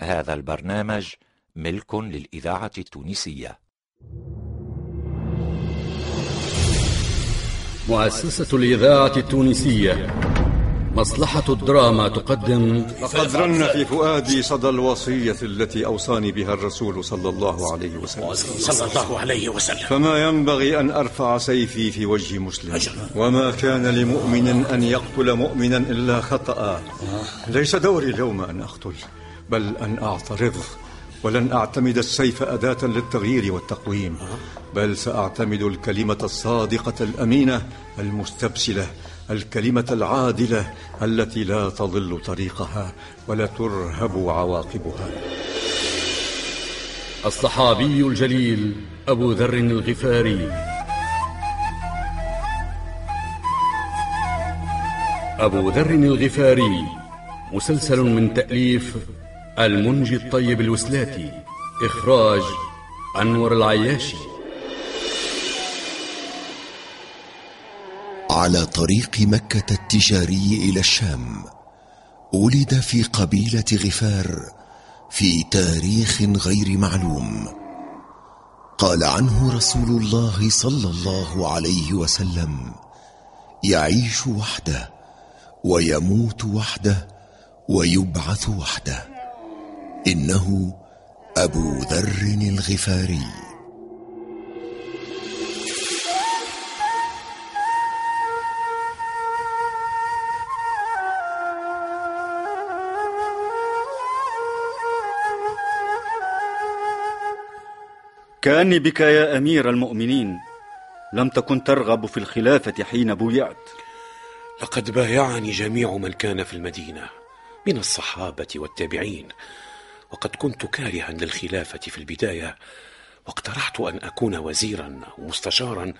هذا البرنامج ملك للإذاعة التونسية. مؤسسة الإذاعة التونسية. مصلحة الدراما تقدم لقد رن في فؤادي صدى الوصية التي أوصاني بها الرسول صلى الله عليه وسلم. صلى الله عليه وسلم. فما ينبغي أن أرفع سيفي في وجه مسلم. وما كان لمؤمن أن يقتل مؤمنا إلا خطأ. ليس دوري اليوم أن أقتل. بل أن أعترض ولن أعتمد السيف أداة للتغيير والتقويم بل سأعتمد الكلمة الصادقة الأمينة المستبسلة الكلمة العادلة التي لا تضل طريقها ولا ترهب عواقبها. الصحابي الجليل أبو ذر الغفاري. أبو ذر الغفاري مسلسل من تأليف المنجي الطيب الوسلاتي إخراج أنور العياشي. على طريق مكة التجاري إلى الشام ولد في قبيلة غفار في تاريخ غير معلوم. قال عنه رسول الله صلى الله عليه وسلم يعيش وحده ويموت وحده ويبعث وحده. إنه أبو ذر الغفاري. كأني بك يا أمير المؤمنين لم تكن ترغب في الخلافة حين بويعت. لقد بايعني جميع من كان في المدينة من الصحابة والتابعين. وقد كنت كارها للخلافة في البداية واقترحت أن أكون وزيرا أو مستشارا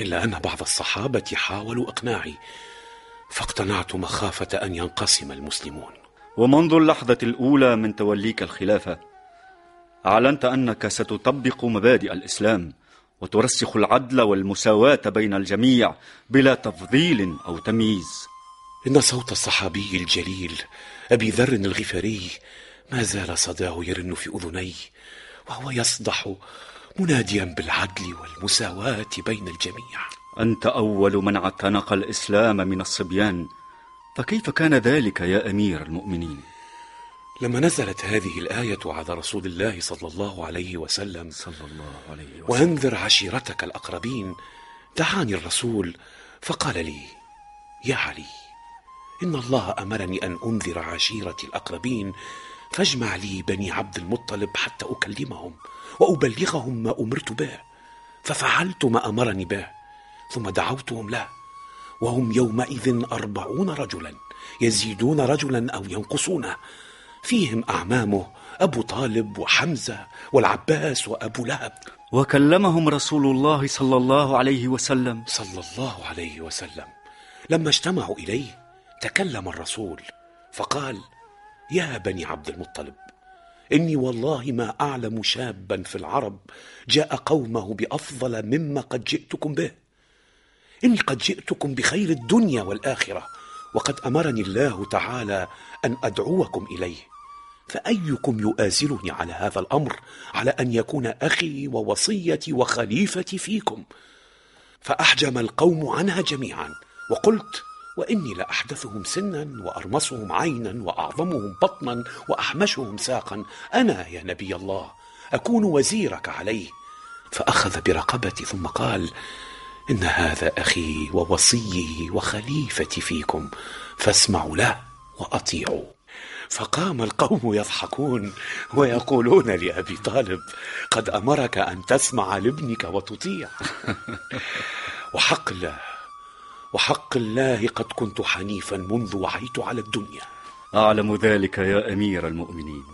إلا أن بعض الصحابة حاولوا إقناعي فاقتنعت مخافة أن ينقسم المسلمون. ومنذ اللحظة الأولى من توليك الخلافة أعلنت أنك ستطبق مبادئ الإسلام وترسخ العدل والمساواة بين الجميع بلا تفضيل أو تمييز. إن صوت الصحابي الجليل أبي ذر الغفاري ما زال صداه يرن في أذني وهو يصدح مناديا بالعدل والمساواة بين الجميع أنت أول من اعتنق الإسلام من الصبيان فكيف كان ذلك يا أمير المؤمنين؟ لما نزلت هذه الآية على رسول الله صلى الله عليه وسلم صلى الله عليه وسلم وأنذر عشيرتك الأقربين دعاني الرسول فقال لي يا علي إن الله أمرني أن أنذر عشيرتي الأقربين فاجمع لي بني عبد المطلب حتى أكلمهم وأبلغهم ما أمرت به ففعلت ما أمرني به ثم دعوتهم له وهم يومئذ أربعون رجلا يزيدون رجلا أو ينقصونه فيهم أعمامه أبو طالب وحمزة والعباس وأبو لهب. وكلمهم رسول الله صلى الله عليه وسلم. صلى الله عليه وسلم. لما اجتمعوا إليه تكلم الرسول فقال يا بني عبد المطلب إني والله ما أعلم شابا في العرب جاء قومه بأفضل مما قد جئتكم به. إني قد جئتكم بخير الدنيا والآخرة وقد أمرني الله تعالى أن أدعوكم إليه. فأيكم يؤازرني على هذا الأمر على أن يكون أخي ووصيتي وخليفتي فيكم؟ فأحجم القوم عنها جميعا وقلت وإني لأحدثهم سنا وأرمسهم عينا وأعظمهم بطنا وأحمشهم ساقا. أنا يا نبي الله أكون وزيرك عليه. فأخذ برقبتي ثم قال إن هذا أخي ووصيي وخليفتي فيكم فاسمعوا له وأطيعوا. فقام القوم يضحكون ويقولون لأبي طالب قد أمرك أن تسمع لابنك وتطيع. وحق الله وحق الله قد كنت حنيفا منذ وعيت على الدنيا. أعلم ذلك يا أمير المؤمنين.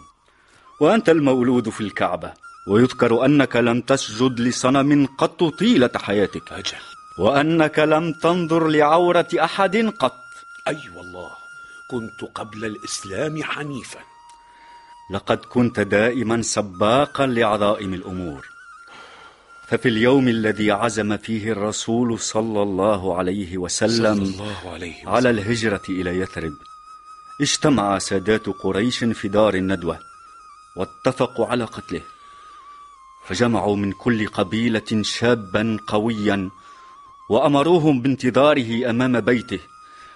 وأنت المولود في الكعبة ويذكر أنك لم تسجد لصنم قط طيلة حياتك أجل. وأنك لم تنظر لعورة أحد قط. أي أيوة والله كنت قبل الإسلام حنيفا. لقد كنت دائما سباقا لعظائم الأمور. ففي اليوم الذي عزم فيه الرسول صلى الله عليه وسلم صلى الله عليه وسلم. على الهجرة إلى يثرب اجتمع سادات قريش في دار الندوة واتفقوا على قتله. فجمعوا من كل قبيلة شابا قويا وأمروهم بانتظاره أمام بيته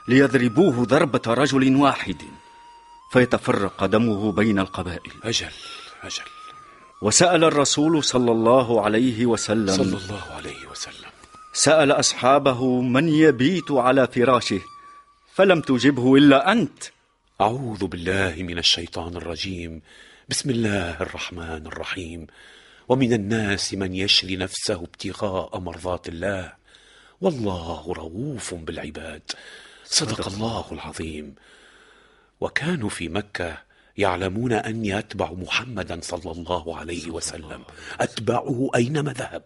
ليضربوه ضربة رجل واحد فيتفرق دمه بين القبائل. أجل أجل. وسأل الرسول صلى الله عليه وسلم. صلى الله عليه وسلم. سأل أصحابه من يبيت على فراشه فلم تجبه إلا أنت. أعوذ بالله من الشيطان الرجيم. بسم الله الرحمن الرحيم. ومن الناس من يشري نفسه ابتغاء مرضات الله. والله رؤوف بالعباد. صدق الله العظيم. وكانوا في مكة يعلمون أني أتبع محمدا صلى الله عليه وسلم. أتبعه أينما ذهب.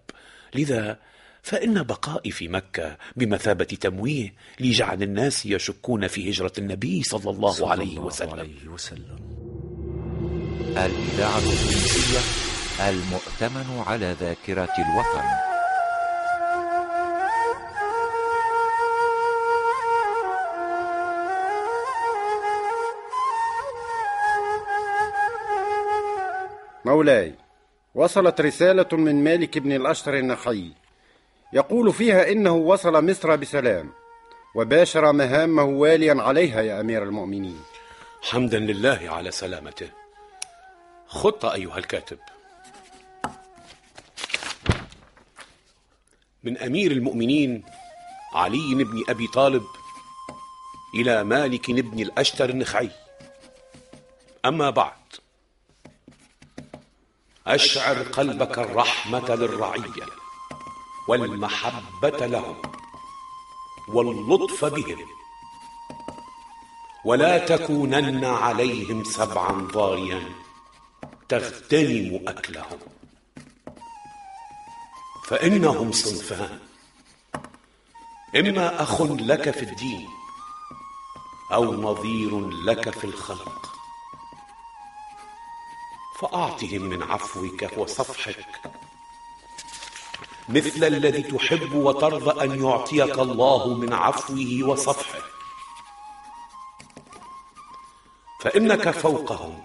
لذا فإن بقائي في مكة بمثابة تمويه لجعل الناس يشكون في هجرة النبي صلى الله عليه وسلم. الإذاعة التونسية المؤتمن على ذاكرة الوطن. مولاي وصلت رسالة من مالك بن الأشتر النخعي. يقول فيها إنه وصل مصر بسلام وباشر مهامه واليا عليها يا أمير المؤمنين. حمدا لله على سلامته. خط أيها الكاتب. من أمير المؤمنين علي بن أبي طالب إلى مالك بن الأشتر النخعي. أما بعد. أشعر قلبك الرحمة للرعية والمحبة لهم واللطف بهم ولا تكونن عليهم سبعا ضاريا تغتنم أكلهم فإنهم صنفان إما أخ لك في الدين أو نظير لك في الخلق فأعطهم من عفوك وصفحك. مثل الذي تحب وترضى أن يعطيك الله من عفوه وصفحه. فإنك فوقهم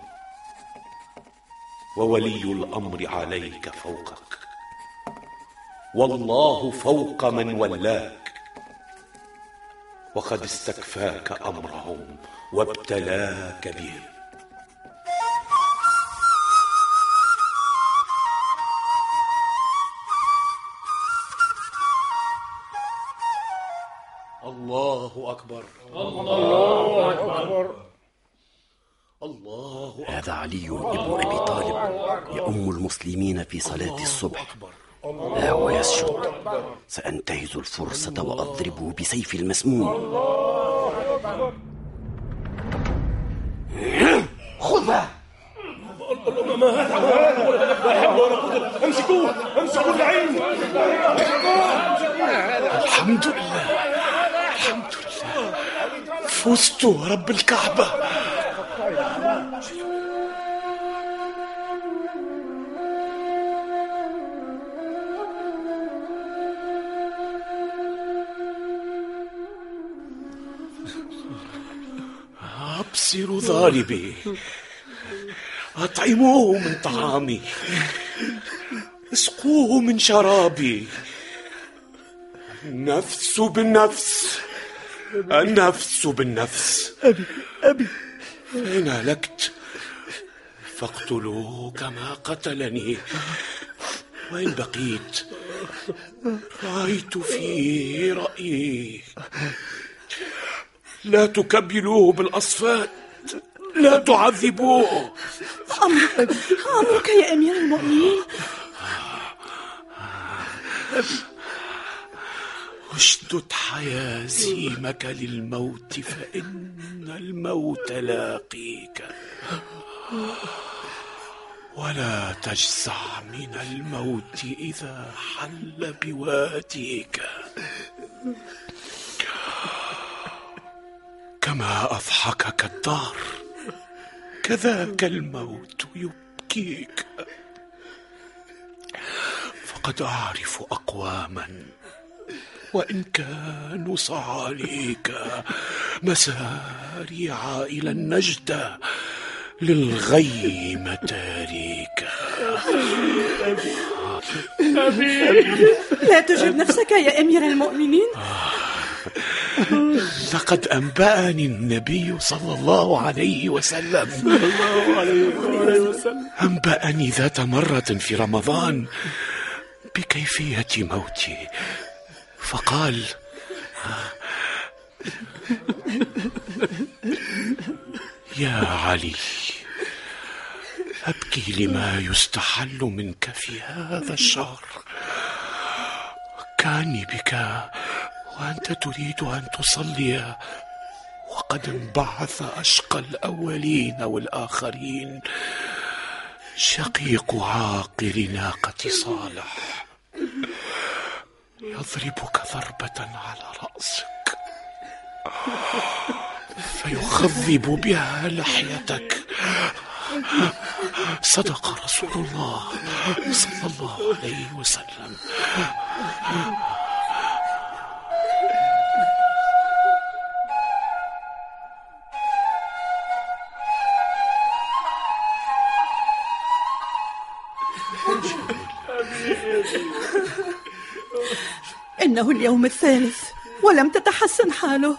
وولي الأمر عليك فوقك. والله فوق من ولاك وقد استكفاك أمرهم وابتلاك بهم. ها هو يسجد سأنتهز الفرصة وأضربه بسيف المسموم. خذها الحمد لله. الحمد لله. فزت رب الكعبة. أبصر ظالبي أطعموه من طعامي. اسقوه من شرابي. النفس بالنفس. النفس بالنفس. أبي أبي. فإن هلكت فاقتلوه كما قتلني. وإن بقيت رأيت فيه رأيي. لا تكبلوه بالأصفاد. لا تعذبوه. أمرك أمرك يا أمير المؤمنين. اشدد حيازيمك للموت فإن الموت لاقيك. ولا تجزع من الموت إذا حل بواديك. كما أضحكك الدار. كذاك الموت يبكيك. فقد أعرف أقواما وإن كانوا صعاليك مساريع إلى النجدة للغيم تاريكا لا تجب نفسك يا أمير المؤمنين. لقد أنبأني النبي صلى الله عليه وسلم. أنبأني ذات مرة في رمضان بكيفية موتي. فقال يا علي أبكي لما يستحل منك في هذا الشهر. كاني بك وأنت تريد أن تصلي. وقد انبعث أشقى الأولين والآخرين. شقيق عاقر ناقة صالح. يضربك ضربة على رأسك. فيخضب بها لحيتك. صدق رسول الله صلى الله عليه وسلم. إنه اليوم الثالث ولم تتحسن حاله.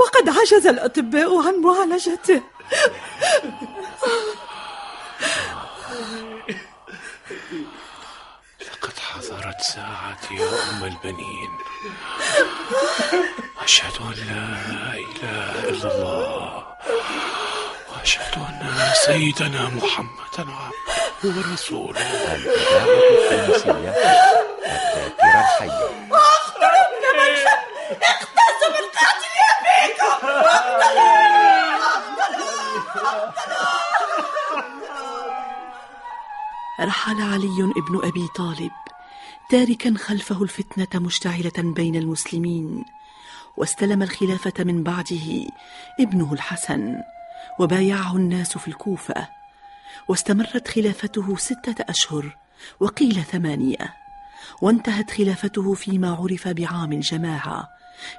وقد عجز الأطباء عن معالجته. لقد حضرت ساعتي يا أم البنين. أشهد أن لا إله إلا الله. وأشهد أن سيدنا محمدا عبده ورسوله. الإذاعة التونسية الذاكرة الحية. رحل علي ابن أبي طالب تاركا خلفه الفتنة مشتعلة بين المسلمين واستلم الخلافة من بعده ابنه الحسن وبايعه الناس في الكوفة واستمرت خلافته ستة أشهر وقيل ثمانية وانتهت خلافته فيما عرف بعام الجماعة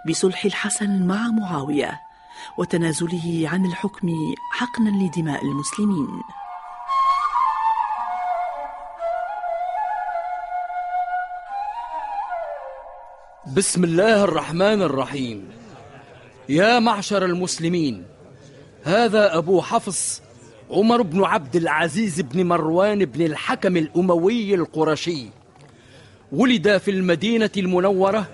بصلح الحسن مع معاوية وتنازله عن الحكم حقنا لدماء المسلمين. بسم الله الرحمن الرحيم. يا معشر المسلمين هذا أبو حفص عمر بن عبد العزيز بن مروان بن الحكم الأموي القرشي. ولد في المدينة المنورة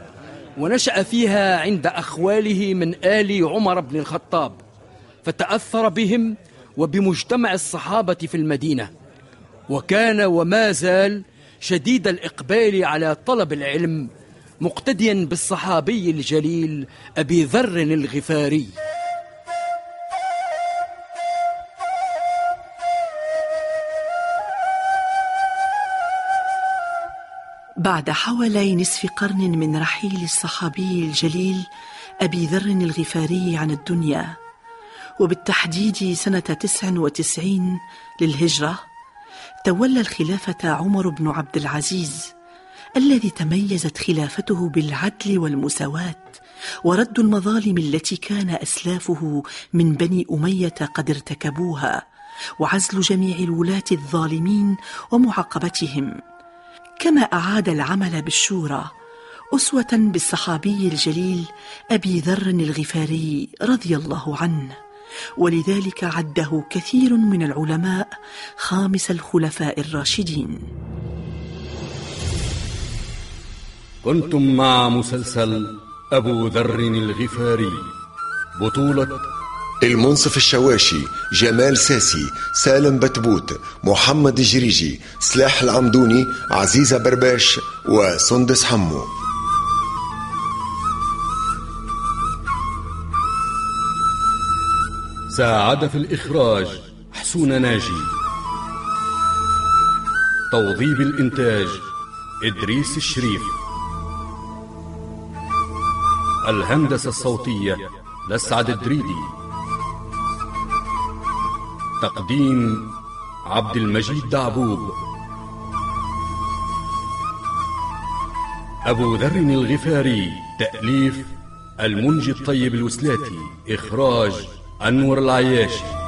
ونشأ فيها عند أخواله من آل عمر بن الخطاب فتأثر بهم وبمجتمع الصحابة في المدينة. وكان وما زال شديد الإقبال على طلب العلم مقتديا بالصحابي الجليل أبي ذر الغفاري. بعد حوالي نصف قرن من رحيل الصحابي الجليل أبي ذر الغفاري عن الدنيا وبالتحديد سنة تسع وتسعين للهجرة تولى الخلافة عمر بن عبد العزيز. الذي تميزت خلافته بالعدل والمساواة ورد المظالم التي كان أسلافه من بني أمية قد ارتكبوها وعزل جميع الولاة الظالمين ومعاقبتهم. كما أعاد العمل بالشورى أسوة بالصحابي الجليل أبي ذر الغفاري رضي الله عنه. ولذلك عده كثير من العلماء خامس الخلفاء الراشدين. كنتم مع مسلسل أبو ذر الغفاري؟ بطولة المنصف الشواشي جمال ساسي سالم بتبوت محمد الجريجي سلاح العمدوني عزيزة برباش وسندس حمو. ساعد في الإخراج حسون ناجي. توظيب الإنتاج إدريس الشريف. الهندسة الصوتية لسعد الدريدي. تقديم عبد المجيد دعبوب أبو ذر الغفاري تأليف المنجي الطيب الوسلاتي. إخراج أنور العياشي.